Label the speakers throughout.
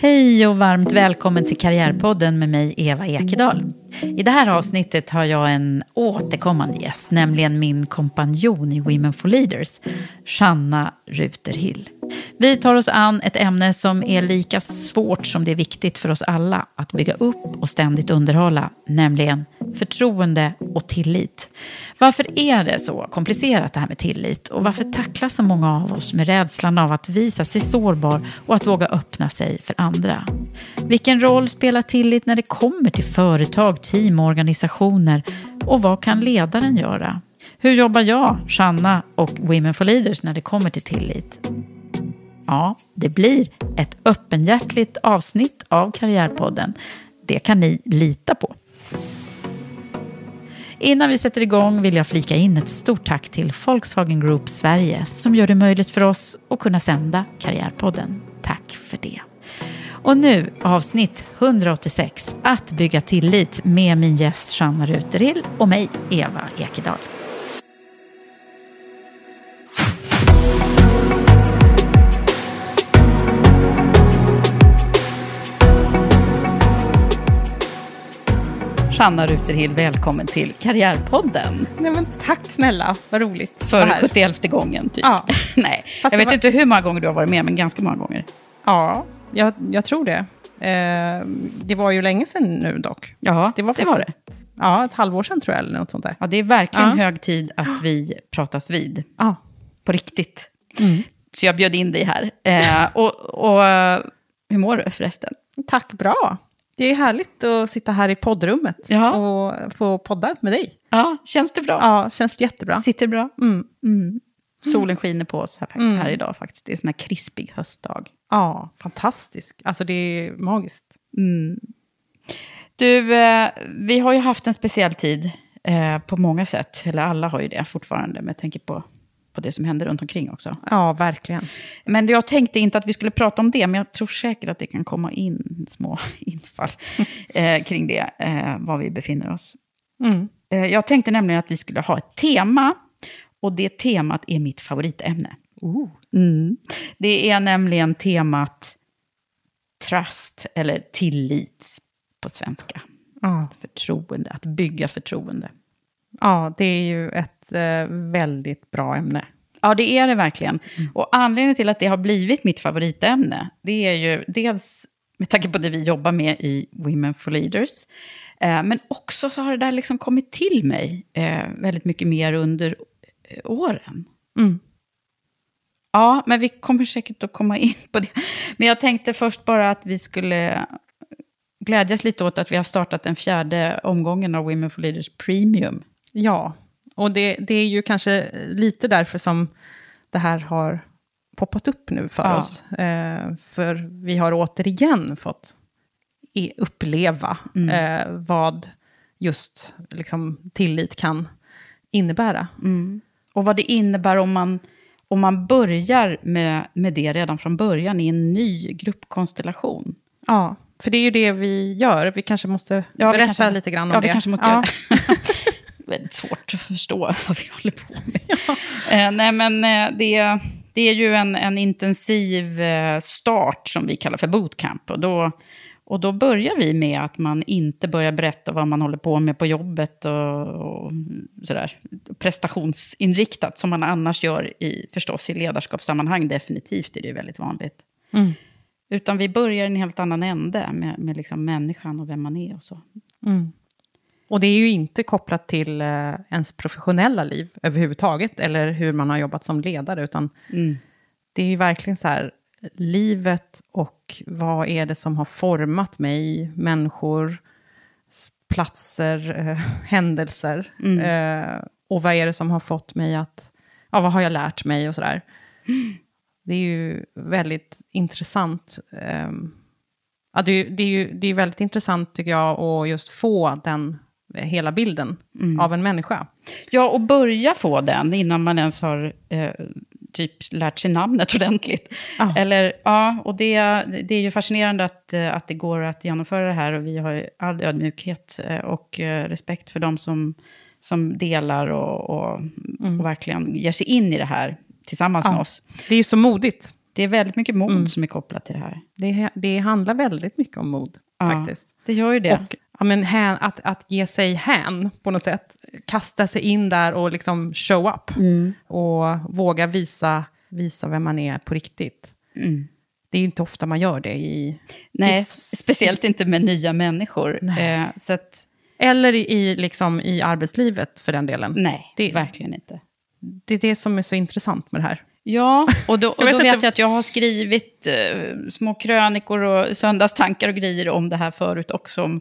Speaker 1: Hej och varmt välkommen till Karriärpodden med mig Eva Ekedal. I det här avsnittet har jag en återkommande gäst, nämligen min kompanjon i Women for Leaders, Shanna Ruterhill. Vi tar oss an ett ämne som är lika svårt som det är viktigt för oss alla att bygga upp och ständigt underhålla, nämligen förtroende och tillit. Varför är det så komplicerat det här med tillit och varför tacklas så många av oss med rädslan av att visa sig sårbar och att våga öppna sig för andra? Vilken roll spelar tillit när det kommer till företag, team och organisationer och vad kan ledaren göra? Hur jobbar jag, Shanna och Women for Leaders när det kommer till tillit? Ja, det blir ett öppenhjärtligt avsnitt av Karriärpodden. Det kan ni lita på. Innan vi sätter igång vill jag flika in ett stort tack till Volkswagen Group Sverige som gör det möjligt för oss att kunna sända Karriärpodden. Tack för det. Och nu avsnitt 186, Att bygga tillit med min gäst Shanna Ruterill och mig, Eva Ekedal. Shanna Ruterhill, välkommen till Karriärpodden.
Speaker 2: Nej, men tack snälla, vad roligt.
Speaker 1: För 71 gången, typ.
Speaker 2: Ja.
Speaker 1: Nej,
Speaker 2: Fast
Speaker 1: jag vet
Speaker 2: var-
Speaker 1: inte hur många gånger du har varit med, men ganska många gånger.
Speaker 2: Ja, jag, jag tror det. Eh, det var ju länge sedan nu dock.
Speaker 1: Ja,
Speaker 2: Det var,
Speaker 1: det var det.
Speaker 2: faktiskt- Ja, ett halvår sedan tror jag, eller något sånt där.
Speaker 1: Ja, det är verkligen
Speaker 2: Ja.
Speaker 1: hög tid att vi pratas vid.
Speaker 2: Ja.
Speaker 1: På riktigt.
Speaker 2: Mm.
Speaker 1: Så jag bjöd in dig här. Eh, och, och eh, hur mår du förresten?
Speaker 2: Tack, bra. Det är härligt att sitta här i poddrummet
Speaker 1: Ja.
Speaker 2: och få podda med dig.
Speaker 1: Ja, känns det bra?
Speaker 2: Ja, känns jättebra.
Speaker 1: Sitter bra?
Speaker 2: Mm.
Speaker 1: Mm. Solen skiner på oss här,
Speaker 2: Mm.
Speaker 1: här idag faktiskt. Det är en sån här krispig höstdag.
Speaker 2: Ja, fantastisk. Alltså det är magiskt.
Speaker 1: Mm. Du, eh, vi har ju haft en speciell tid eh, på många sätt. Eller alla har ju det fortfarande, men jag tänker på, på det som händer runt omkring också.
Speaker 2: Ja, verkligen.
Speaker 1: Men jag tänkte inte att vi skulle prata om det, men jag tror säkert att det kan komma in små infall eh, kring det, var vi befinner oss.
Speaker 2: Mm.
Speaker 1: Jag tänkte nämligen att vi skulle ha ett tema, och det temat är mitt favoritämne. Mm. Det är nämligen temat trust, eller tillit på svenska.
Speaker 2: Ja.
Speaker 1: Förtroende, att bygga förtroende.
Speaker 2: ja, det är ju ett eh, väldigt bra ämne.
Speaker 1: Ja, det är det verkligen. Och anledningen till att det har blivit mitt favoritämne, det är ju dels med tanke på det vi jobbar med i Women for Leaders, eh, men också så har det där liksom kommit till mig eh, väldigt mycket mer under eh, åren.
Speaker 2: Mm.
Speaker 1: Ja, men vi kommer säkert att komma in på det. Men jag tänkte först bara att vi skulle glädjas lite åt att vi har startat den fjärde omgången av Women for Leaders Premium.
Speaker 2: Ja, och det, det är ju kanske lite därför som det här har poppat upp nu för
Speaker 1: Ja.
Speaker 2: oss. Eh, för vi har återigen fått i- uppleva
Speaker 1: Mm.
Speaker 2: eh, vad just liksom, tillit kan innebära.
Speaker 1: Och vad det innebär om man, om man börjar med, med det redan från början i en ny gruppkonstellation.
Speaker 2: Ja, för det är ju det vi gör. Vi kanske måste
Speaker 1: Ja,
Speaker 2: berätta
Speaker 1: kanske-
Speaker 2: lite grann om
Speaker 1: ja,
Speaker 2: det.
Speaker 1: vi kanske måste göra det. Väldigt svårt att förstå vad vi håller på med. Eh, nej, men eh, det, det är ju en, en intensiv eh, start som vi kallar för bootcamp. Och då, och då börjar vi med att man inte börjar berätta vad man håller på med på jobbet och, och sådär. Prestationsinriktat, som man annars gör i, förstås i ledarskapssammanhang. Definitivt är det ju väldigt vanligt.
Speaker 2: Mm.
Speaker 1: Utan vi börjar i en helt annan ände med, med liksom människan och vem man är och så.
Speaker 2: Mm. Och det är ju inte kopplat till eh, ens professionella liv överhuvudtaget, eller hur man har jobbat som ledare, utan
Speaker 1: Mm.
Speaker 2: det är ju verkligen så här, livet och vad är det som har format mig, människor, platser, eh, händelser.
Speaker 1: Mm.
Speaker 2: Eh, och vad är det som har fått mig att, ja vad har jag lärt mig och sådär. Det är ju väldigt intressant. ehm, ja, det, är, ju- det, är ju, det är väldigt intressant tycker jag att just få den eh, hela bilden
Speaker 1: Mm.
Speaker 2: av en människa.
Speaker 1: Ja, och börja få den innan man ens har eh, typ lärt sig namnet ordentligt.
Speaker 2: Ja.
Speaker 1: Eller, ja, och det, det är ju fascinerande att, eh, att det går att genomföra det här. Och vi har ju all ödmjukhet eh, och eh, respekt för de som, som delar och, och, och verkligen ger sig in i det här tillsammans
Speaker 2: Ja.
Speaker 1: med oss.
Speaker 2: Det är ju så modigt.
Speaker 1: Det är väldigt mycket mod
Speaker 2: Mm.
Speaker 1: som är kopplat till det här.
Speaker 2: Det, det handlar väldigt mycket om mod,
Speaker 1: Ja.
Speaker 2: faktiskt.
Speaker 1: Det gör ju det.
Speaker 2: Och ja, men hän, att, att ge sig hän på något sätt. Kasta sig in där och liksom show up.
Speaker 1: Mm.
Speaker 2: Och våga visa, visa vem man är på riktigt.
Speaker 1: Mm.
Speaker 2: Det är ju inte ofta man gör det i...
Speaker 1: Nej,
Speaker 2: i-
Speaker 1: speciellt inte med nya människor. Eh, så att,
Speaker 2: Eller i, liksom, i arbetslivet för den delen.
Speaker 1: nej,
Speaker 2: Det-
Speaker 1: verkligen inte.
Speaker 2: Det är det som är så intressant med det här.
Speaker 1: Ja, och då, och
Speaker 2: vet
Speaker 1: då
Speaker 2: inte-
Speaker 1: vet jag att jag har skrivit eh, små krönikor och söndagstankar och grejer om det här förut också. Om,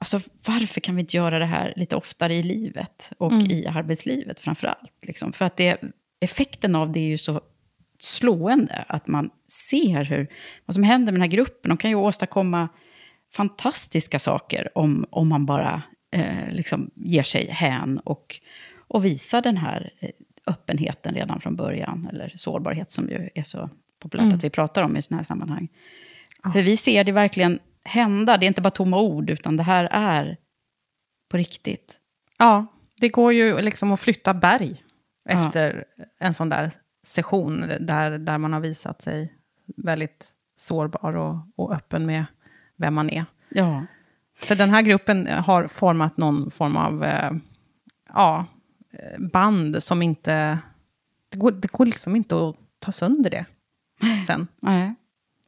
Speaker 1: alltså, varför kan vi inte göra det här lite oftare i livet och i arbetslivet framför allt? Liksom? För att det, effekten av det är ju så slående, att man ser hur, vad som händer med den här gruppen. De kan ju åstadkomma fantastiska saker om, om man bara eh, liksom ger sig hän och, och visar den här eh, öppenheten redan från början, eller sårbarhet som ju är så populärt att vi pratar om i sådana här sammanhang. För vi ser det verkligen hända, det är inte bara tomma ord, utan det här är på riktigt.
Speaker 2: Ja, det går ju liksom att flytta berg
Speaker 1: Ja.
Speaker 2: efter en sån där session där, där man har visat sig väldigt sårbar och, och öppen med vem man är.
Speaker 1: Ja.
Speaker 2: För den här gruppen har format någon form av eh, ja, eh, band som inte... Det går, det går liksom inte att ta sönder det sen.
Speaker 1: Nej.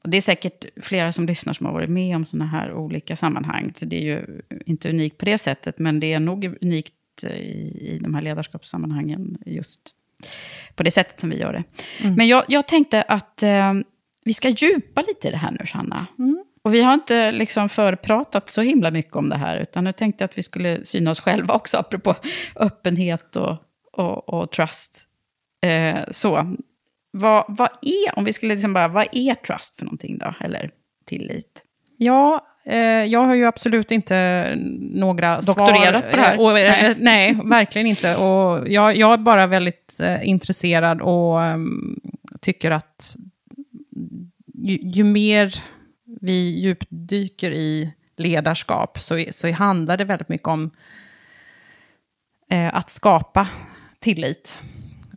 Speaker 1: Och det är säkert flera som lyssnar som har varit med om sådana här olika sammanhang. Så det är ju inte unikt på det sättet, men det är nog unikt i, i de här ledarskapssammanhangen just på det sättet som vi gör det. Men jag, jag tänkte att eh, vi ska djupa lite i det här nu, Sanna. Och vi har inte liksom förpratat så himla mycket om det här, utan jag tänkte att vi skulle syna oss själva också, apropå öppenhet och, och, och trust. Eh, så, vad, vad är, om vi skulle liksom bara, vad är trust för någonting då? Eller tillit?
Speaker 2: Ja, eh, jag har ju absolut inte några
Speaker 1: Doktorerat
Speaker 2: svar.
Speaker 1: på det här?
Speaker 2: Och, eh,
Speaker 1: Nej.
Speaker 2: nej. verkligen inte. Och jag, jag är bara väldigt eh, intresserad och ehm, tycker att ju, ju mer vi djupdyker i ledarskap så, så handlar det väldigt mycket om eh, att skapa tillit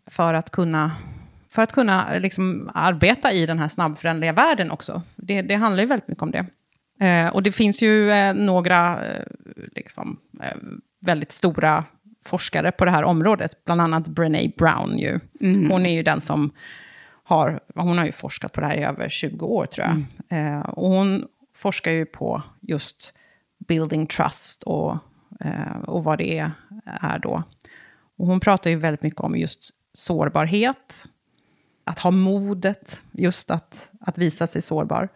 Speaker 2: för att kunna, för att kunna liksom arbeta i den här snabbföränderliga världen också. Det, det handlar ju väldigt mycket om det. Eh, och det finns ju eh, några eh, liksom, eh, väldigt stora forskare på det här området, bland annat Brené Brown. Ju. Hon är ju den som har, hon har ju forskat på det här i över 20 år tror jag. Eh, och hon forskar ju på just building trust och, eh, och vad det är, är då. Och hon pratar ju väldigt mycket om just sårbarhet, att ha modet, just att, att visa sig sårbar.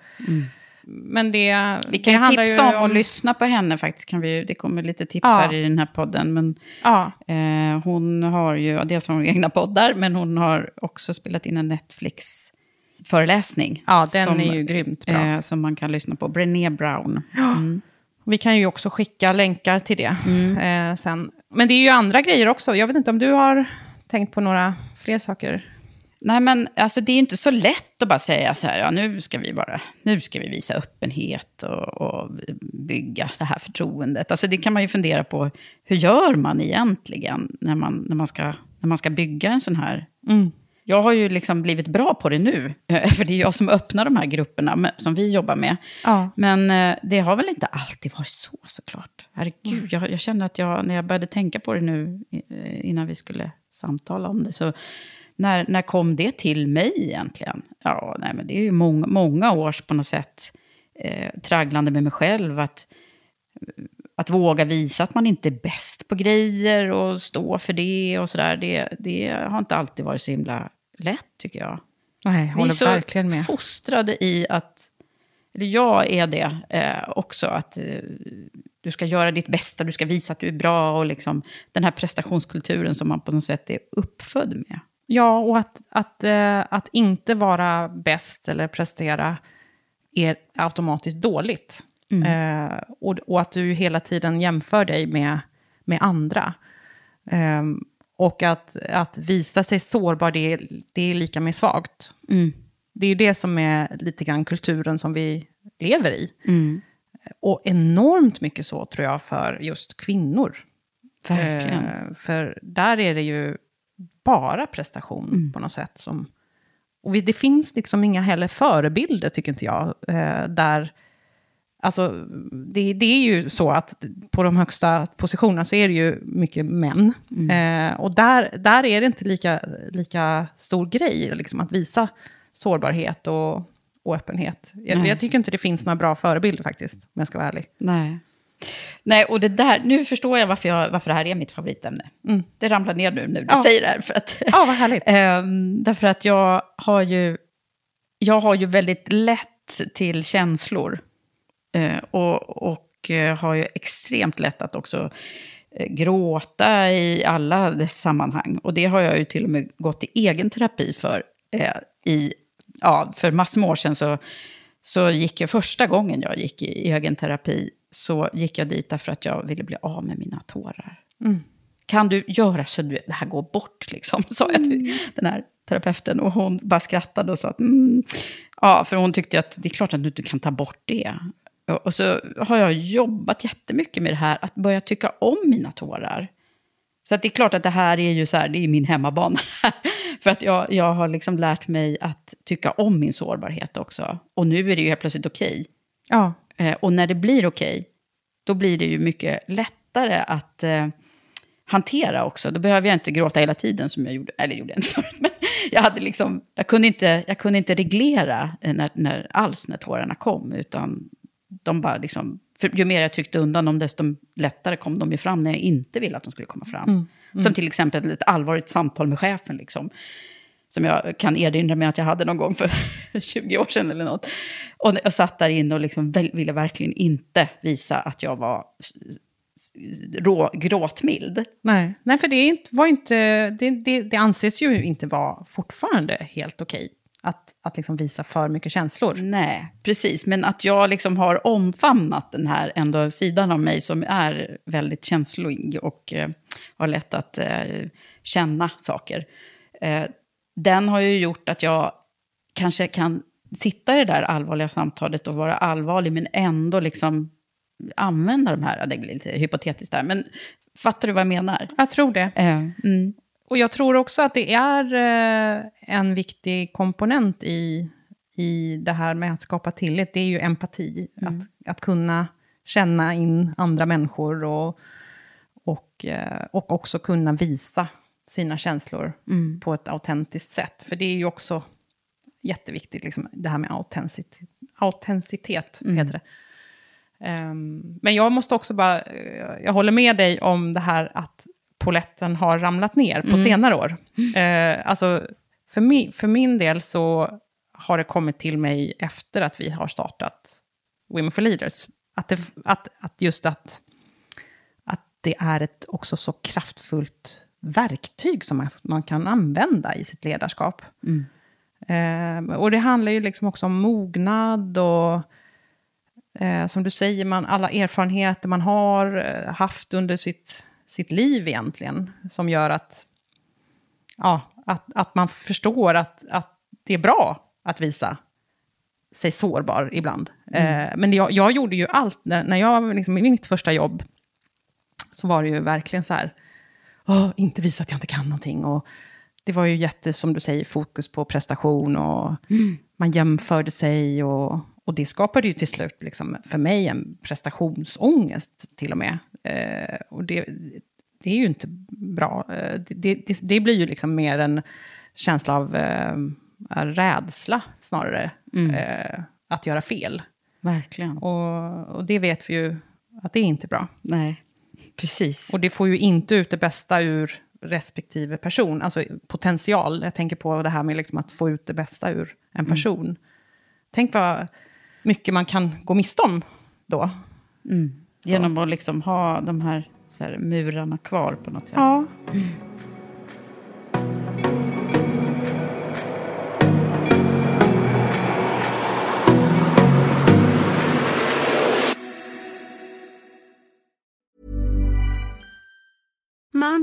Speaker 2: men det,
Speaker 1: Vi kan
Speaker 2: det
Speaker 1: ju
Speaker 2: handlar
Speaker 1: tipsa
Speaker 2: ju
Speaker 1: om att lyssna på henne faktiskt. Kan vi, det kommer lite tips
Speaker 2: Ja.
Speaker 1: här i den här podden. Men
Speaker 2: Ja,
Speaker 1: eh, hon har ju, dels har hon egna poddar, men hon har också spelat in en Netflix-föreläsning.
Speaker 2: ja den
Speaker 1: som,
Speaker 2: är ju grymt bra.
Speaker 1: Eh, som man kan lyssna på. Brené Brown. Mm.
Speaker 2: Vi kan ju också skicka länkar till det eh, sen. Men det är ju andra grejer också. Jag vet inte om du har tänkt på några fler saker?
Speaker 1: Nej, men alltså, det är inte så lätt att bara säga så här, ja, nu ska vi bara, nu ska vi visa öppenhet och, och bygga det här förtroendet. Alltså det kan man ju fundera på, hur gör man egentligen när man, när man, ska, när man ska bygga en sån här... Jag har ju liksom blivit bra på det nu, för det är jag som öppnar de här grupperna som vi jobbar med.
Speaker 2: Ja.
Speaker 1: Men eh, det har väl inte alltid varit så såklart. Herregud, jag, jag känner att jag, när jag började tänka på det nu eh, innan vi skulle samtala om det, så när, när kom det till mig egentligen? Ja, nej, men det är ju många, många års på något sätt eh, tragglande med mig själv. Att, att våga visa att man inte är bäst på grejer och stå för det och sådär. Det, det har inte alltid varit så himla lätt tycker jag.
Speaker 2: Nej, jag
Speaker 1: Vi är
Speaker 2: håller
Speaker 1: så
Speaker 2: verkligen med.
Speaker 1: fostrade i att, eller jag är det eh, också, att eh, du ska göra ditt bästa, du ska visa att du är bra och liksom den här prestationskulturen som man på något sätt är uppfödd med.
Speaker 2: Ja, och att, att, eh, att inte vara bäst eller prestera är automatiskt dåligt. Eh, och, och att du hela tiden jämför dig med, med andra. Ehm, och att, att visa sig sårbar, det är, det är lika med svagt. Det är det som är lite grann kulturen som vi lever i. Och enormt mycket så tror jag för just kvinnor.
Speaker 1: Verkligen.
Speaker 2: Eh, för där är det ju bara prestation på något sätt. Som, och det finns liksom inga heller förebilder, tycker inte jag, eh, där... Alltså, det, det är ju så att på de högsta positionerna så är det ju mycket män. Eh, och där, där är det inte lika, lika stor grej liksom, att visa sårbarhet och, och öppenhet. Jag, jag tycker inte det finns några bra förebilder faktiskt, om jag ska vara ärlig.
Speaker 1: Nej. Nej, och det där, nu förstår jag varför, jag varför det här är mitt favoritämne. Det ramlar ner nu när du
Speaker 2: Ja.
Speaker 1: säger det här. För att,
Speaker 2: Ja, vad härligt.
Speaker 1: Ehm, därför att jag har ju, jag har ju väldigt lätt till känslor. Eh, och och eh, har ju extremt lätt att också eh, gråta i alla dess sammanhang. Och det har jag ju till och med gått i egen terapi för. I, ja, för massor med år sedan så, så gick jag första gången jag gick i egen terapi så gick jag dit därför att jag ville bli av med mina tårar. Kan du göra så att det här går bort, liksom, sa jag till den här terapeuten. Och hon bara skrattade och sa att, mm. ja, för hon tyckte att det är klart att du inte kan ta bort det. Och så har jag jobbat jättemycket med det här, att börja tycka om mina tårar. Så att det är klart att det här är ju så här, det är min hemmabana. För att jag, jag har liksom lärt mig att tycka om min sårbarhet också. Och nu är det ju helt plötsligt okej.
Speaker 2: Ja.
Speaker 1: Eh, och när det blir okej, då blir det ju mycket lättare att eh, hantera också. Då behöver jag inte gråta hela tiden som jag gjorde, eller gjorde jag inte förut, men jag, hade liksom, jag, kunde inte, jag kunde inte reglera eh, när, när, alls när tårarna kom, utan de bara liksom, ju mer jag tryckte undan dem, desto lättare kom de ju fram när jag inte ville att de skulle komma fram. Som till exempel ett allvarligt samtal med chefen, liksom som jag kan erinra mig att jag hade någon gång för 20 år sedan eller något. Och jag satt där inne och liksom ville verkligen inte visa att jag var rå, gråtmild.
Speaker 2: Nej, Nej för det, var inte, det, det, det anses ju inte vara fortfarande helt okej att, att liksom visa för mycket känslor.
Speaker 1: Nej, precis. Men att jag liksom har omfamnat den här ändå sidan av mig som är väldigt känslig och eh, har lätt att eh, känna saker. Eh, den har ju gjort att jag kanske kan sitta i det där allvarliga samtalet och vara allvarlig, men ändå liksom använda de här, det är lite hypotetiskt där, men fattar du vad jag menar?
Speaker 2: Jag tror det.
Speaker 1: Eh, mm.
Speaker 2: Och jag tror också att det är eh, en viktig komponent i, i det här med att skapa tillit. Det är ju empati. Att, att kunna känna in andra människor och, och, eh, och också kunna visa sina känslor på ett autentiskt sätt. För det är ju också jätteviktigt, liksom, det här med autenticitet. Autenticitet heter det. Ehm, men jag måste också bara, eh, jag håller med dig om det här att poletten har ramlat ner på senare år. Eh, alltså, för, mi, för min del så har det kommit till mig efter att vi har startat Women for Leaders. Att, det, att, att just att, att det är ett också så kraftfullt verktyg som man, man kan använda i sitt ledarskap. Eh, och det handlar ju liksom också om mognad och eh, som du säger, man, alla erfarenheter man har eh, haft under sitt, sitt liv egentligen, som gör att, ja, att, att man förstår att, att det är bra att visa sig sårbar ibland. Eh, men jag, jag gjorde ju allt, när, när jag, liksom, i mitt första jobb, så var det ju verkligen så här, Åh, inte visa att jag inte kan någonting. Och det var ju jätte, som du säger, fokus på prestation och man jämförde sig. Och, och det skapade ju till slut liksom, för mig en prestationsångest till och med. Eh, och det, det är ju inte bra. Eh, det, det, det blir ju liksom mer en känsla av eh, rädsla snarare. Eh, att göra fel.
Speaker 1: Verkligen.
Speaker 2: Och, och det vet vi ju att det är inte bra.
Speaker 1: Nej, precis.
Speaker 2: Och det får ju inte ut det bästa ur respektive person. Alltså potential. Jag tänker på det här med liksom att få ut det bästa ur en person. Tänk vad mycket man kan gå miste om då.
Speaker 1: Genom att liksom ha de här, här murarna kvar på något sätt.
Speaker 2: Ja.
Speaker 3: Mom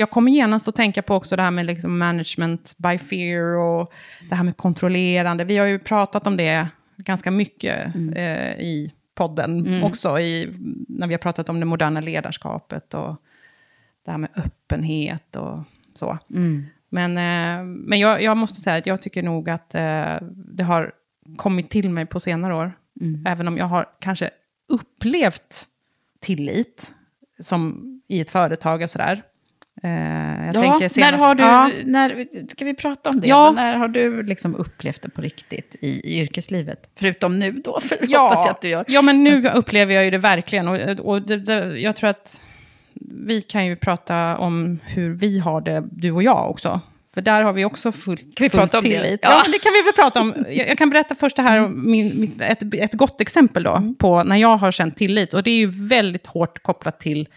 Speaker 2: Jag kommer genast att tänka på också det här med liksom management by fear och det här med kontrollerande. Vi har ju pratat om det ganska mycket eh, i podden också, i, när vi har pratat om det moderna ledarskapet och det här med öppenhet och så. Men, eh, men jag, jag måste säga att jag tycker nog att eh, det har kommit till mig på senare år. Även om jag har kanske upplevt tillit som i ett företag och sådär. Eh, jag
Speaker 1: Ja,
Speaker 2: tänker
Speaker 1: när
Speaker 2: senast-
Speaker 1: har du,
Speaker 2: Ja.
Speaker 1: när, ska vi prata om det?
Speaker 2: Ja.
Speaker 1: När har du liksom upplevt det på riktigt i, i yrkeslivet? Förutom nu då, för
Speaker 2: Ja,
Speaker 1: hoppas jag att du gör.
Speaker 2: ja, men nu upplever jag ju det verkligen. Och, och det, det, jag tror att vi kan ju prata om hur vi har det, du och jag också. För där har vi också fullt,
Speaker 1: Kan vi
Speaker 2: full
Speaker 1: prata om det? Ja.
Speaker 2: Ja. det kan vi väl prata om. Jag, jag kan berätta först det här, min, mitt, ett, ett gott exempel då,
Speaker 1: Mm.
Speaker 2: på när jag har känt tillit. Och det är ju väldigt hårt kopplat till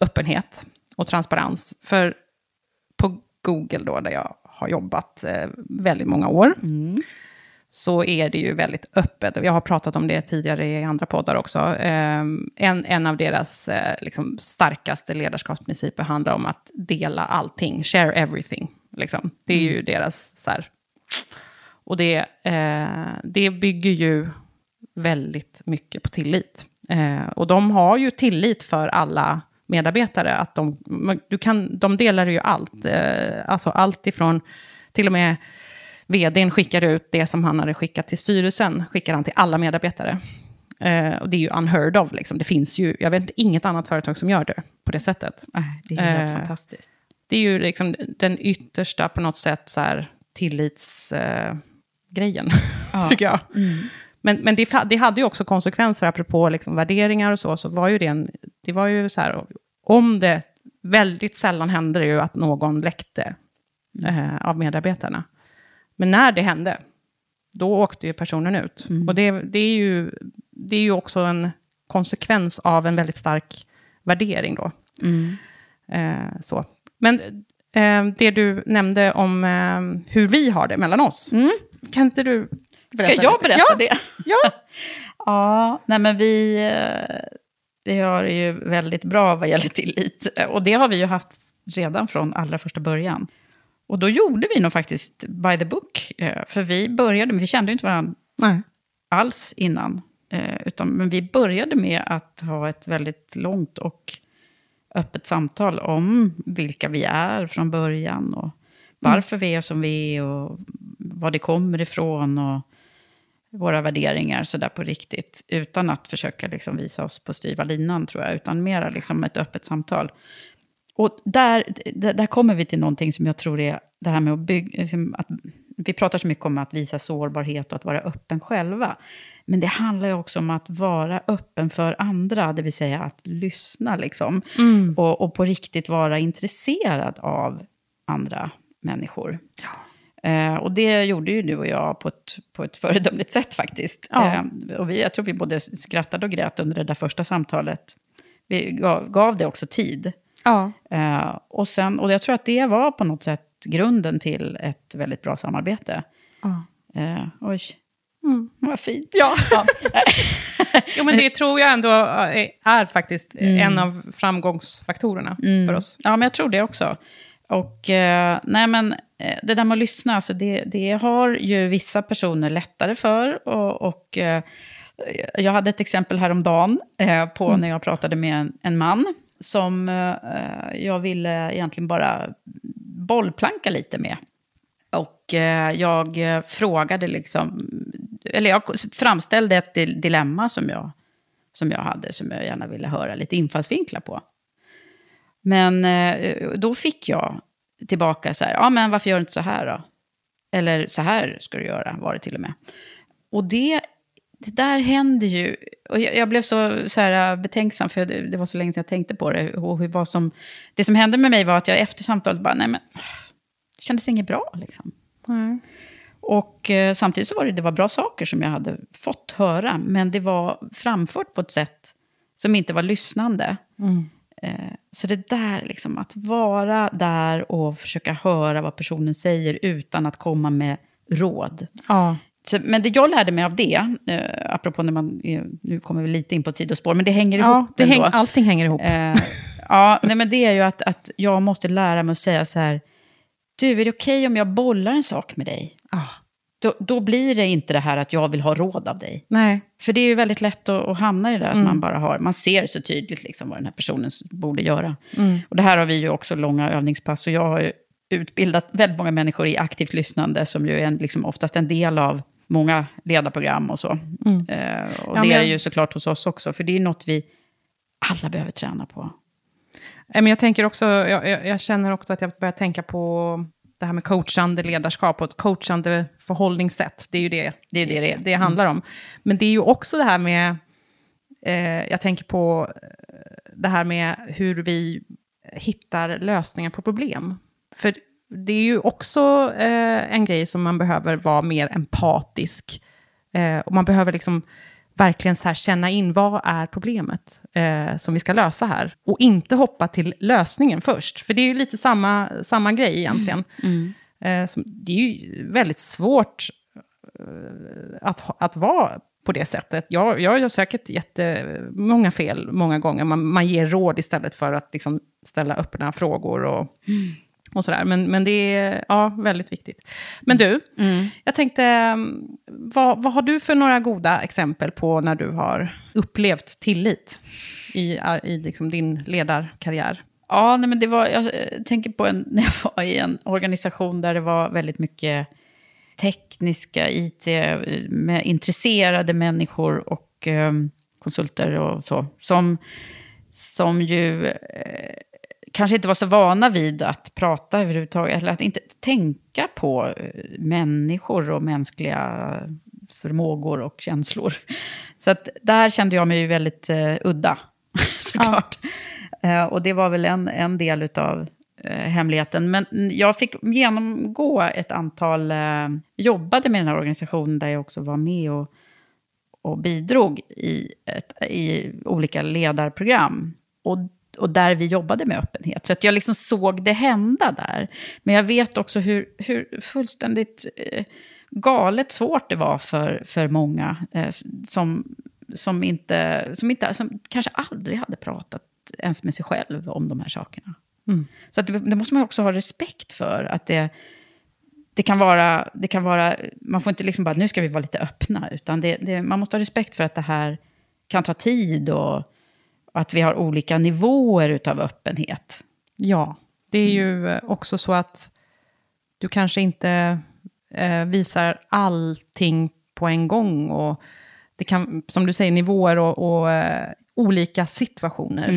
Speaker 2: öppenhet och transparens. För på Google då, där jag har jobbat eh, väldigt många år, så är det ju väldigt öppet. Jag har pratat om det tidigare i andra poddar också. Eh, en, en av deras eh, liksom, starkaste ledarskapsprinciper handlar om att dela allting, share everything. Liksom. Det är ju deras så här, och det, eh, det bygger ju väldigt mycket på tillit. Eh, och de har ju tillit för alla medarbetare. Att de, du kan, de delar ju allt. Eh, alltså allt ifrån, till och med vdn skickar ut det som han hade skickat till styrelsen, skickar han till alla medarbetare. Eh, och det är ju unheard of. Liksom. Det finns ju, jag vet inget annat företag som gör det på det sättet.
Speaker 1: Det är helt
Speaker 2: Eh,
Speaker 1: fantastiskt.
Speaker 2: Det är ju liksom den yttersta, på något sätt, så här, tillitsgrejen, grejen,
Speaker 1: Ja.
Speaker 2: tycker jag. Men, men det, det hade ju också konsekvenser, apropå liksom värderingar och så, så var ju det en, det var ju så här, om det, väldigt sällan hände det ju att någon läckte eh, av medarbetarna. Men när det hände, då åkte ju personen ut. Och det, det, är ju, det är ju också en konsekvens av en väldigt stark värdering då. Eh, så. Men eh, det du nämnde om eh, hur vi har det mellan oss, kan inte du berätta
Speaker 1: Ska jag berätta
Speaker 2: ja,
Speaker 1: det?
Speaker 2: Ja.
Speaker 1: Ja, nej men vi, eh, vi har ju väldigt bra vad gäller tillit. Och det har vi ju haft redan från allra första början. Och då gjorde vi nog faktiskt by the book. eh, För vi började, men vi kände ju inte varandra
Speaker 2: Nej.
Speaker 1: alls innan. eh, Utan, men vi började med att ha ett väldigt långt och öppet samtal om vilka vi är från början. Och varför vi är som vi är och var det kommer ifrån. Och våra värderingar sådär på riktigt. Utan att försöka liksom visa oss på styva linan tror jag. Utan mera liksom ett öppet samtal. Och där, där, där kommer vi till någonting som jag tror är det här med att bygga... Liksom att, vi pratar så mycket om att visa sårbarhet och att vara öppen själva. Men det handlar ju också om att vara öppen för andra, det vill säga att lyssna liksom. Och, och på riktigt vara intresserad av andra människor. Eh, och det gjorde ju du och jag på ett, på ett föredömligt sätt faktiskt.
Speaker 2: Ja.
Speaker 1: Eh, och vi, jag tror vi både skrattade och grät under det där första samtalet. Vi gav, gav det också tid.
Speaker 2: Ja.
Speaker 1: Eh, och, sen, och jag tror att det var på något sätt grunden till ett väldigt bra samarbete.
Speaker 2: Ja.
Speaker 1: Eh, oj, vad fint.
Speaker 2: Ja. jo, men det tror jag ändå är, är faktiskt en av framgångsfaktorerna för oss.
Speaker 1: Ja, men jag tror det också. Och eh, nej, men det där med att lyssna, alltså det, det har ju vissa personer lättare för. Och, och eh, jag hade ett exempel häromdagen eh, på när jag pratade med en, en man som eh, jag ville egentligen bara bollplanka lite med. Och eh, jag eh, frågade liksom, eller jag framställde ett dil- dilemma som jag, som jag hade, som jag gärna ville höra lite infallsvinklar på. Men eh, då fick jag tillbaka så här, ja men varför gör du inte så här då? Eller så här ska du göra, var det till och med. Och det, det där händer ju, och jag, jag blev så, så här betänksam, för det, det var så länge sedan jag tänkte på det. Och hur, vad som, det som hände med mig var att jag efter samtalet bara, nej men, det kändes inget bra liksom. Och eh, samtidigt så var det, det var bra saker som jag hade fått höra, men det var framfört på ett sätt som inte var lyssnande. Eh, så det där, liksom, att vara där och försöka höra vad personen säger utan att komma med råd.
Speaker 2: Ja.
Speaker 1: Så, men det jag lärde mig av det, eh, apropå när man, eh, nu kommer vi lite in på ett sidospår, men det hänger
Speaker 2: Ja,
Speaker 1: ihop
Speaker 2: det häng, allting hänger ihop.
Speaker 1: Eh, ja, nej, men det är ju att, att jag måste lära mig att säga så här, du, är det okej om jag bollar en sak med dig?
Speaker 2: Ah,
Speaker 1: Då, då blir det inte det här att jag vill ha råd av dig.
Speaker 2: nej.
Speaker 1: För det är ju väldigt lätt att, att hamna i det där, att man bara har, man ser så tydligt liksom vad den här personen borde göra. Och det här har vi ju också långa övningspass, och jag har ju utbildat väldigt många människor i aktivt lyssnande, som ju är en, liksom oftast en del av många ledarprogram och så. Eh, och
Speaker 2: Ja,
Speaker 1: det
Speaker 2: men-
Speaker 1: är ju såklart hos oss också, för det är något vi alla behöver träna på.
Speaker 2: Men jag tänker också, jag, jag, jag känner också att jag börjar tänka på det här med coachande ledarskap och ett coachande förhållningssätt. Det är ju det
Speaker 1: Det är det det
Speaker 2: det handlar om. Men det är ju också det här med, eh, jag tänker på eh, det här med hur vi hittar lösningar på problem. För det är ju också eh, en grej som man behöver vara mer empatisk. Eh, och man behöver liksom verkligen så här känna in vad är problemet eh, som vi ska lösa här. Och inte hoppa till lösningen först. För det är ju lite samma, samma grej egentligen.
Speaker 1: Mm.
Speaker 2: Eh, som, det är ju väldigt svårt eh, att, att vara på det sättet. Jag, jag har säkert jättemånga fel många gånger. Man, man ger råd istället för att liksom ställa öppna frågor och, och sådär. Men, men det är ja, väldigt viktigt. Men du, jag tänkte, mm, vad, vad har du för några goda exempel på när du har upplevt tillit i, i liksom din ledarkarriär?
Speaker 1: Ja, nej, men det var, jag eh, tänker på en, när jag var i en organisation där det var väldigt mycket tekniska, IT, med intresserade människor och eh, konsulter och så. Som, som ju eh, kanske inte var så vana vid att prata överhuvudtaget, eller att inte tänka på eh, människor och mänskliga förmågor och känslor. Så att där kände jag mig ju väldigt eh, udda, såklart. Eh, och det var väl en, en del av eh, hemligheten. Men jag fick genomgå ett antal, jobbade med den här organisationen där jag också var med och, och bidrog i, ett, i olika ledarprogram. Och, och där vi jobbade med öppenhet. Så att jag liksom såg det hända där. Men jag vet också hur, hur fullständigt eh, galet svårt det var för, för många eh, som, som, inte, som, inte, som kanske aldrig hade pratat ens med sig själv om de här sakerna. Så att det, det måste man också ha respekt för. Att det, det, kan vara, det kan vara... Man får inte liksom bara, nu ska vi vara lite öppna. Utan det, det, man måste ha respekt för att det här kan ta tid. Och, och att vi har olika nivåer utav öppenhet.
Speaker 2: Ja, det är ju eh, också så att du kanske inte eh, visar allting på en gång. Och det kan, som du säger, nivåer och, och eh, olika situationer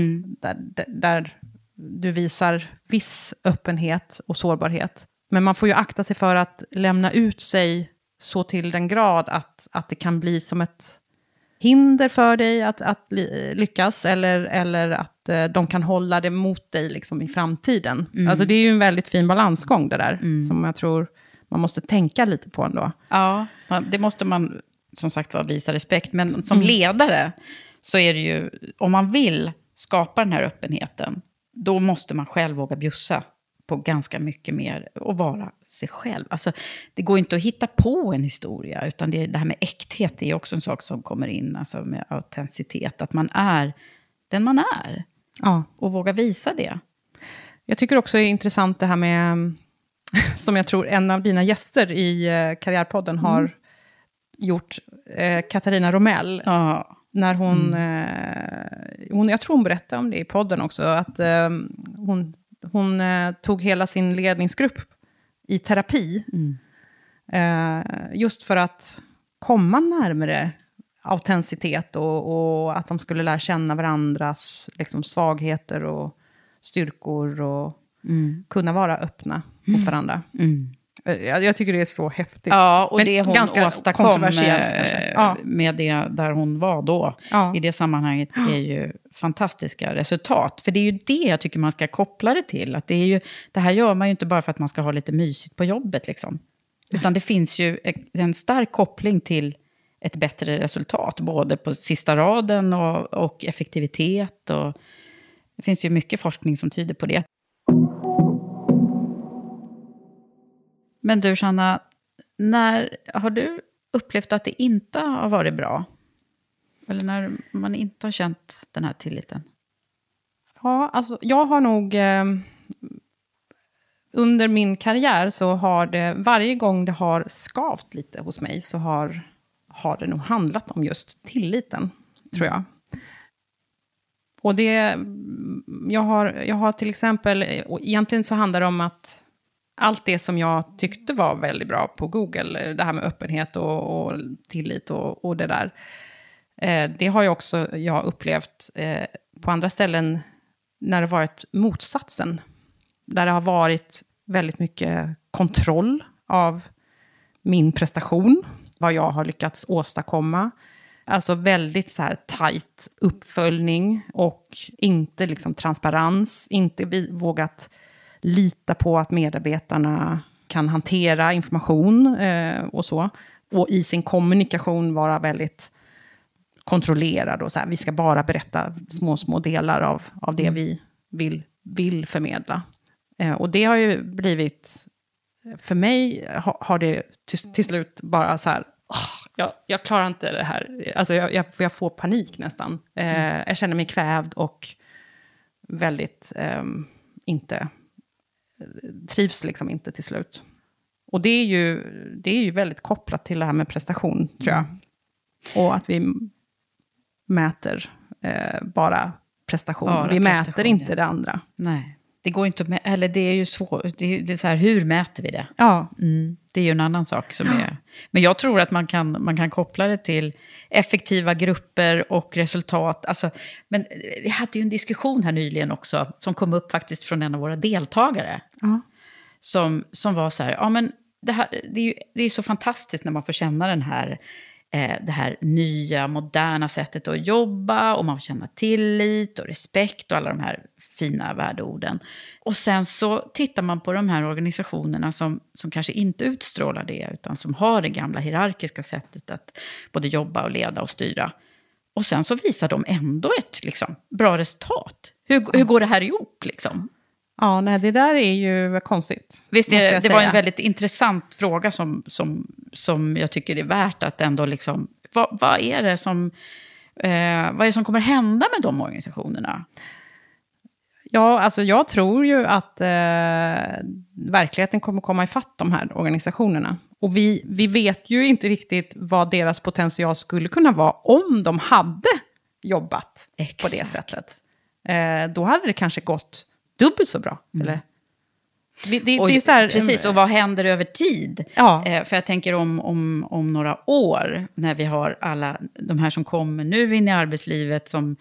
Speaker 2: där, där, där du visar viss öppenhet och sårbarhet. Men man får ju akta sig för att lämna ut sig så till den grad att, att det kan bli som ett hinder för dig att, att lyckas, eller, eller att eh, de kan hålla det mot dig liksom, i framtiden. Alltså det är ju en väldigt fin balansgång det där, som jag tror man måste tänka lite på ändå.
Speaker 1: Ja, det måste man som sagt var visa respekt. Men som ledare så är det ju, om man vill skapa den här öppenheten, då måste man själv våga bjussa på ganska mycket mer och vara sig själv. Alltså, det går inte att hitta på en historia, utan det, det här med äkthet är också en sak som kommer in, alltså med autenticitet, att man är den man är
Speaker 2: Ja.
Speaker 1: och våga visa det.
Speaker 2: Jag tycker också det är intressant det här med, som jag tror en av dina gäster i eh, Karriärpodden har gjort, eh, Katarina Romell,
Speaker 1: Ja,
Speaker 2: när hon, eh, hon, jag tror hon berättade om det i podden också, att eh, hon, hon eh, tog hela sin ledningsgrupp i terapi, eh, just för att komma närmare autenticitet och, och att de skulle lära känna varandras liksom, svagheter och styrkor och kunna vara öppna mot varandra. Eh, Jag, jag tycker det är så häftigt.
Speaker 1: Ja, och
Speaker 2: Men
Speaker 1: det hon
Speaker 2: ganska
Speaker 1: åstadkom
Speaker 2: kontroversiellt
Speaker 1: eh.
Speaker 2: Ja.
Speaker 1: med det där hon var då,
Speaker 2: Ja.
Speaker 1: i det sammanhanget, är ju fantastiska resultat. För det är ju det jag tycker man ska koppla det till. Att det, är ju, det här gör man ju inte bara för att man ska ha lite mysigt på jobbet. Liksom. Utan det finns ju en stark koppling till ett bättre resultat, både på sista raden och, och effektivitet. Och, det finns ju mycket forskning som tyder på det. Men du, Sanna, när har du upplevt att det inte har varit bra? Eller när man inte har känt den här tilliten?
Speaker 2: Ja, alltså jag har nog... Eh, under min karriär så har det, varje gång det har skavt lite hos mig, så har, har det nog handlat om just tilliten, tror jag. Och det, jag har, jag har till exempel, och egentligen så handlar det om att allt det som jag tyckte var väldigt bra på Google, det här med öppenhet och, och tillit och, och det där, eh, det har ju också jag upplevt eh, på andra ställen när det varit motsatsen. Där det har varit väldigt mycket kontroll av min prestation, vad jag har lyckats åstadkomma. Alltså väldigt så här tajt uppföljning och inte liksom transparens, inte vågat lita på att medarbetarna kan hantera information eh, och så. Och i sin kommunikation vara väldigt kontrollerad och så här, vi ska bara berätta små, små delar av, av det vi vill, vill förmedla. Eh, och det har ju blivit, för mig ha, har det till, till slut bara så här, "Åh, jag, jag klarar inte det här, alltså jag, jag, jag får panik nästan. Eh, jag känner mig kvävd och väldigt ehm, inte, trivs liksom inte till slut. Och det är ju, det är ju väldigt kopplat till det här med prestation, tror jag. Och att vi mäter eh, bara prestation.
Speaker 1: Bara
Speaker 2: vi mäter
Speaker 1: prestation,
Speaker 2: inte
Speaker 1: ja.
Speaker 2: det andra.
Speaker 1: Nej, det går inte mä- eller det är ju svårt. Det är, det är så här, hur mäter vi det?
Speaker 2: Ja,
Speaker 1: Mm, det är ju en annan sak som är... Men jag tror att man kan, man kan koppla det till effektiva grupper och resultat. Alltså, men eh, vi hade ju en diskussion här nyligen också, som kom upp faktiskt från en av våra deltagare.
Speaker 2: Ja.
Speaker 1: Som, som var så här, ja men det, här, det, är ju, det är så fantastiskt när man får känna den här, det här nya, moderna sättet att jobba och man får känna tillit och respekt och alla de här fina värdeorden. Och sen så tittar man på de här organisationerna som, som kanske inte utstrålar det, utan som har det gamla hierarkiska sättet att både jobba och leda och styra. Och sen så visar de ändå ett liksom, bra resultat. Hur, hur går det här ihop liksom?
Speaker 2: Ja nej, det där är ju konstigt.
Speaker 1: Visst, det, det var en väldigt intressant fråga som, som, som jag tycker är värt att ändå liksom... Vad, vad, är det som, eh, vad är det som kommer hända med de organisationerna?
Speaker 2: Ja, alltså jag tror ju att eh, verkligheten kommer komma ifatt de här organisationerna. Och vi, vi vet ju inte riktigt vad deras potential skulle kunna vara om de hade jobbat på det
Speaker 1: Exakt.
Speaker 2: sättet. Eh, då hade det kanske gått dubbelt så bra. Eller? Det, det,
Speaker 1: Och,
Speaker 2: det är här,
Speaker 1: precis, och vad händer över tid?
Speaker 2: Ja.
Speaker 1: Eh, för jag tänker om, om, om några år, när vi har alla de här som kommer nu in i arbetslivet, som,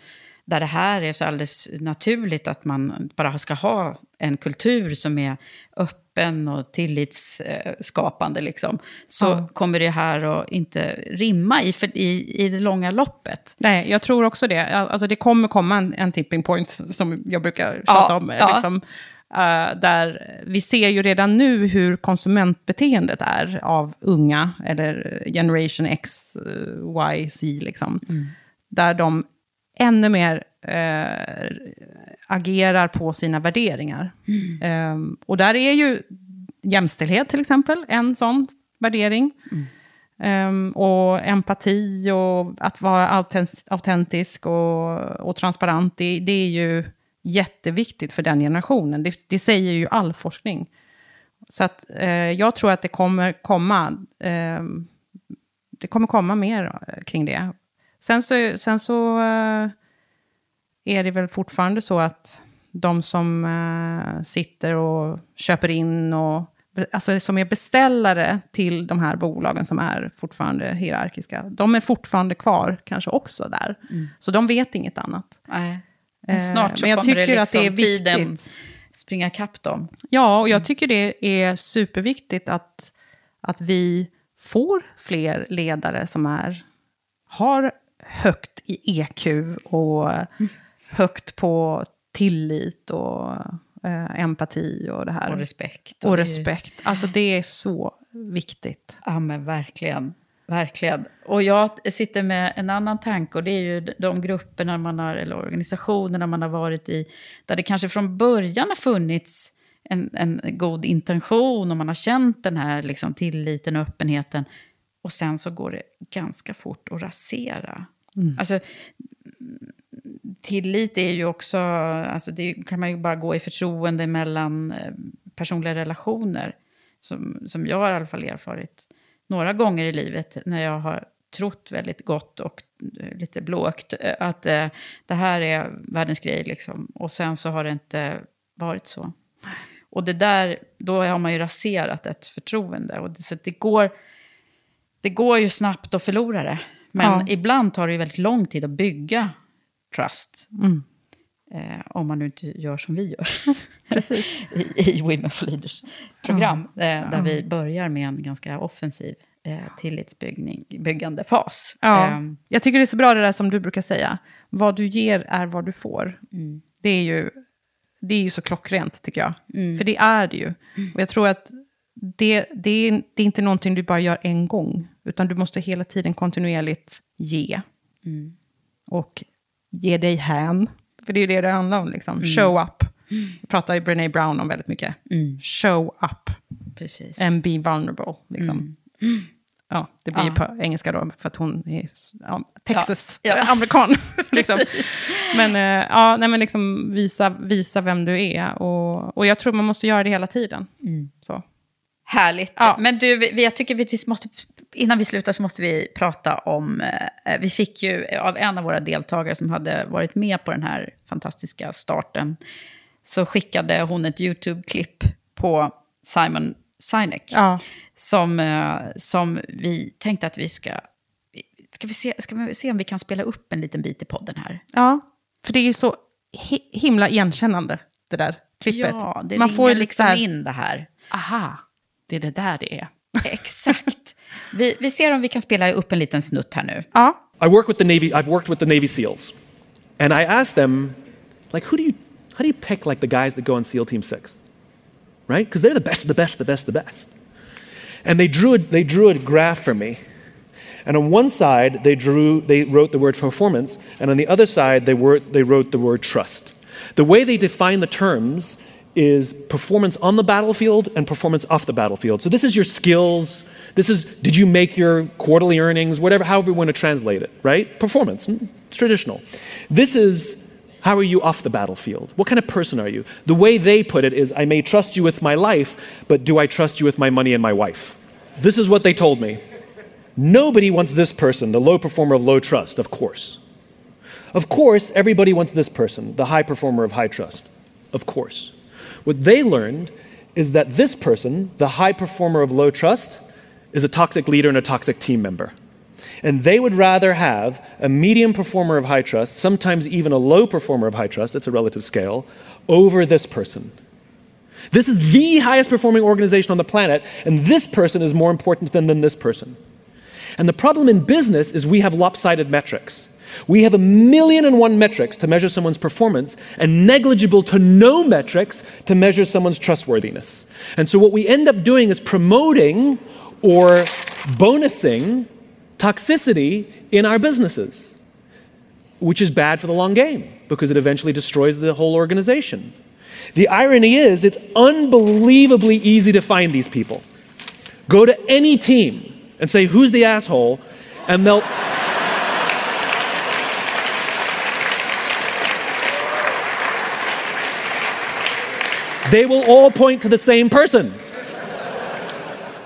Speaker 1: där det här är så alldeles naturligt att man bara ska ha en kultur som är öppen och tillitsskapande, liksom, så
Speaker 2: Ja.
Speaker 1: kommer det här att inte rimma i, för, i, i det långa loppet.
Speaker 2: Nej, jag tror också det. Alltså det kommer komma en, en tipping point som jag brukar
Speaker 1: Ja,
Speaker 2: tjata om.
Speaker 1: ja.
Speaker 2: Liksom, eh, där vi ser ju redan nu hur konsumentbeteendet är av unga, eller generation X, eh, Y, Z, liksom. Där de ännu mer eh, agerar på sina värderingar. Eh, och där är ju jämställdhet till exempel en sån värdering. Ehm, och empati och att vara autent- autentisk och, och transparent, det, det är ju jätteviktigt för den generationen. Det, det säger ju all forskning. Så att, eh, jag tror att det kommer komma, ehm, det kommer komma mer kring det. Sen så, sen så eh, är det väl fortfarande så att de som eh, sitter och köper in och alltså som är beställare till de här bolagen som är fortfarande hierarkiska, de är fortfarande kvar kanske också där. Så de vet inget annat.
Speaker 1: Nej.
Speaker 2: Eh,
Speaker 1: Men snart så
Speaker 2: men jag
Speaker 1: kommer
Speaker 2: tycker
Speaker 1: det
Speaker 2: att det är
Speaker 1: liksom tiden
Speaker 2: viktigt.
Speaker 1: springa kapp dem.
Speaker 2: Ja, och jag tycker det är superviktigt att, att vi får fler ledare som är, har högt i EQ och högt på tillit och eh, empati och det här.
Speaker 1: Och respekt.
Speaker 2: Och
Speaker 1: ju-
Speaker 2: respekt. Alltså det är så viktigt.
Speaker 1: Ja, men verkligen. Verkligen. Och jag sitter med en annan tanke och det är ju de grupperna man har, eller organisationerna man har varit i, där det kanske från början har funnits en, en god intention och man har känt den här liksom, tilliten och öppenheten. Och sen så går det ganska fort att rasera. Alltså, tillit är ju också, alltså det kan man ju bara gå i förtroende mellan eh, personliga relationer. Som, som jag har i alla fall erfarit några gånger i livet när jag har trott väldigt gott och eh, lite blågt eh, att eh, det här är världens grej liksom. Och sen så har det inte varit så. Och det där, då har man ju raserat ett förtroende. Och det, så det går, det går ju snabbt att förlora det. Men
Speaker 2: Ja.
Speaker 1: ibland tar det ju väldigt lång tid att bygga trust.
Speaker 2: Mm.
Speaker 1: Eh, om man nu inte gör som vi gör. I, I Women for Leaders program. Eh, där vi börjar med en ganska offensiv eh, tillitsbyggande fas.
Speaker 2: Ja.
Speaker 1: Eh,
Speaker 2: Jag tycker det är så bra det där som du brukar säga. Vad du ger är vad du får.
Speaker 1: Mm.
Speaker 2: Det är ju det är ju så klockrent tycker jag. För det är det ju. Och jag tror att det, det, är, det är inte någonting du bara gör en gång. Utan du måste hela tiden kontinuerligt ge. Och ge dig hän. För det är ju det det handlar om. Liksom. Show up. Det pratar ju Brené Brown om väldigt mycket. Show up.
Speaker 1: Precis.
Speaker 2: And be vulnerable. Liksom. Ja, det blir ju på engelska då, för att hon är ja, Texas-amerikan. liksom. Men, eh, ja, nej, men liksom visa, visa vem du är. Och, och jag tror man måste göra det hela tiden. Så.
Speaker 1: Härligt.
Speaker 2: Ja.
Speaker 1: Men du, jag tycker vi måste, innan vi slutar så måste vi prata om... Eh, vi fick ju av en av våra deltagare som hade varit med på den här fantastiska starten, så skickade hon ett YouTube-klipp på Simon Sinek.
Speaker 2: Ja.
Speaker 1: Som, eh, som vi tänkte att vi ska... Ska vi, se, ska vi se om vi kan spela upp en liten bit i podden här?
Speaker 2: ja, för det är ju så hi- himla igenkännande, det där klippet.
Speaker 1: Ja, det
Speaker 2: Man får ju
Speaker 1: liksom
Speaker 2: här,
Speaker 1: in det här.
Speaker 2: aha, det är det där det är.
Speaker 1: Exakt. Vi, vi ser om vi kan spela upp en liten snutt här nu.
Speaker 2: Ja,
Speaker 4: I work with the Navy. I've worked with the Navy SEALs, and I asked them, like, who do you, how do you pick like the guys that go on SEAL Team Six, right? Because they're the best, of the best, the best, the best. And they drew a, they drew a graph for me, and on one side they drew they wrote the word performance, and on the other side they were they wrote the word trust. The way they define the terms is performance on the battlefield and performance off the battlefield. So this is your skills. This is did you make your quarterly earnings, whatever, however you want to translate it, right? Performance, mm, it's traditional. This is how are you off the battlefield? What kind of person are you? The way they put it is I may trust you with my life, but do I trust you with my money and my wife? This is what they told me. Nobody wants this person, the low performer of low trust, of course. Of course, everybody wants this person, the high performer of high trust. Of course. What they learned is that this person, the high performer of low trust, is a toxic leader and a toxic team member. And they would rather have a medium performer of high trust, sometimes even a low performer of high trust, it's a relative scale, over this person. This is the highest performing organization on the planet, and this person is more important than, than this person. And the problem in business is we have lopsided metrics. We have a million and one metrics to measure someone's performance and negligible to no metrics to measure someone's trustworthiness. And so what we end up doing is promoting or bonusing toxicity in our businesses, which is bad for the long game because it eventually destroys the whole organization. The irony is, it's unbelievably easy to find these people. Go to any team and say, Who's the asshole? And they'll. They will all point to the same person.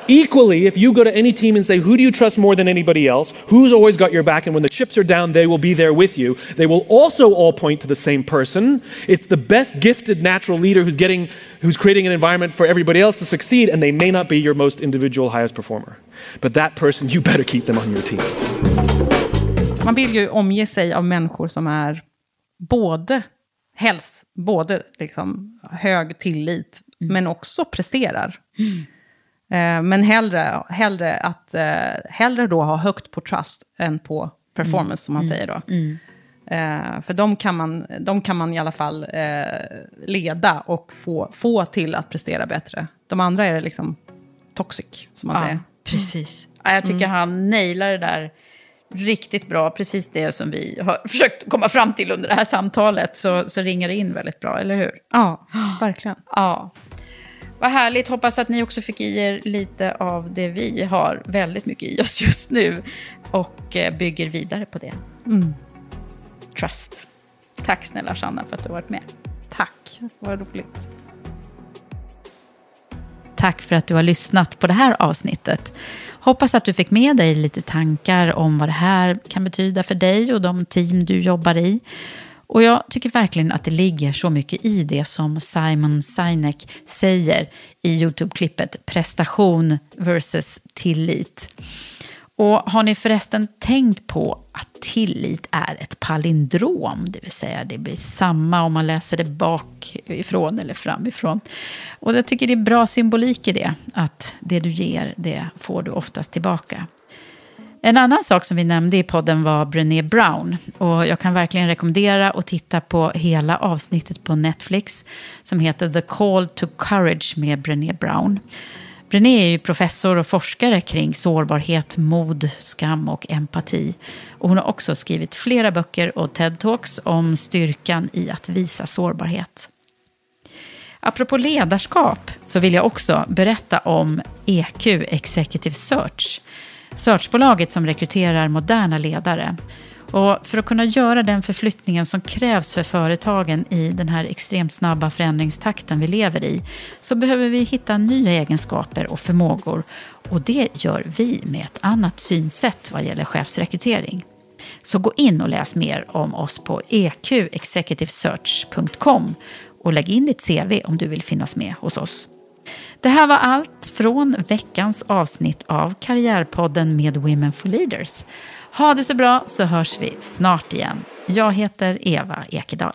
Speaker 4: Equally, if you go to any team and say, Who do you trust more than anybody else? Who's always got your back? And when the chips are down, they will be there with you. They will also all point to the same person. It's the best gifted natural leader who's, getting, who's creating an environment for everybody else to succeed, and they may not be your most individual highest performer. But that person, you better keep them on your team.
Speaker 2: man vill ju omge sig av människor som är både, helst, både liksom hög tillit, men också presterar. Eh, men hellre, hellre, att, eh, hellre då ha högt på trust än på performance, som man säger då. Eh, för de kan, man, de kan man i alla fall eh, leda och få, få till att prestera bättre. De andra är liksom toxic, som man
Speaker 1: Ja,
Speaker 2: säger.
Speaker 1: precis. Ja, jag tycker han nailar det där riktigt bra. Precis det som vi har försökt komma fram till under det här samtalet. Så, så ringar det in väldigt bra, eller hur?
Speaker 2: Ja, verkligen.
Speaker 1: Ja. Vad härligt. Hoppas att ni också fick i er lite av det vi har väldigt mycket i oss just nu. Och eh, bygger vidare på det. Trust. Tack snälla Shanna för att du har varit med.
Speaker 2: Tack, vad roligt.
Speaker 1: Tack för att du har lyssnat på det här avsnittet. Hoppas att du fick med dig lite tankar om vad det här kan betyda för dig och de team du jobbar i. Och jag tycker verkligen att det ligger så mycket i det som Simon Sinek säger i YouTube-klippet prestation versus tillit. Och har ni förresten tänkt på att tillit är ett palindrom, det vill säga det blir samma om man läser det bakifrån eller framifrån. Och jag tycker det är bra symbolik i det, att det du ger, det får du oftast tillbaka. En annan sak som vi nämnde i podden var Brené Brown. Och jag kan verkligen rekommendera att titta på hela avsnittet på Netflix som heter The Call to Courage med Brené Brown. Brené är ju professor och forskare kring sårbarhet, mod, skam och empati. Och hon har också skrivit flera böcker och TED-talks om styrkan i att visa sårbarhet. Apropå ledarskap så vill jag också berätta om EQ Executive Search. Searchbolaget som rekryterar moderna ledare. Och för att kunna göra den förflyttningen som krävs för företagen i den här extremt snabba förändringstakten vi lever i så behöver vi hitta nya egenskaper och förmågor. Och det gör vi med ett annat synsätt vad gäller chefsrekrytering. Så gå in och läs mer om oss på eqexecutivesearch.com och lägg in ditt CV om du vill finnas med hos oss. Det här var allt från veckans avsnitt av Karriärpodden med Women for Leaders. Ha det så bra så hörs vi snart igen. Jag heter Eva Ekedal.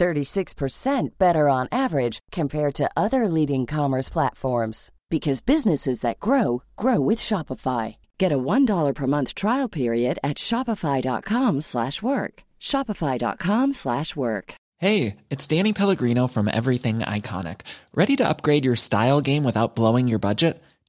Speaker 5: 36% better on average compared to other leading commerce platforms because businesses that grow grow with Shopify. Get a $1 per month trial period at shopify.com/work. shopify.com/work.
Speaker 6: Hey, it's Danny Pellegrino from Everything Iconic. Ready to upgrade your style game without blowing your budget?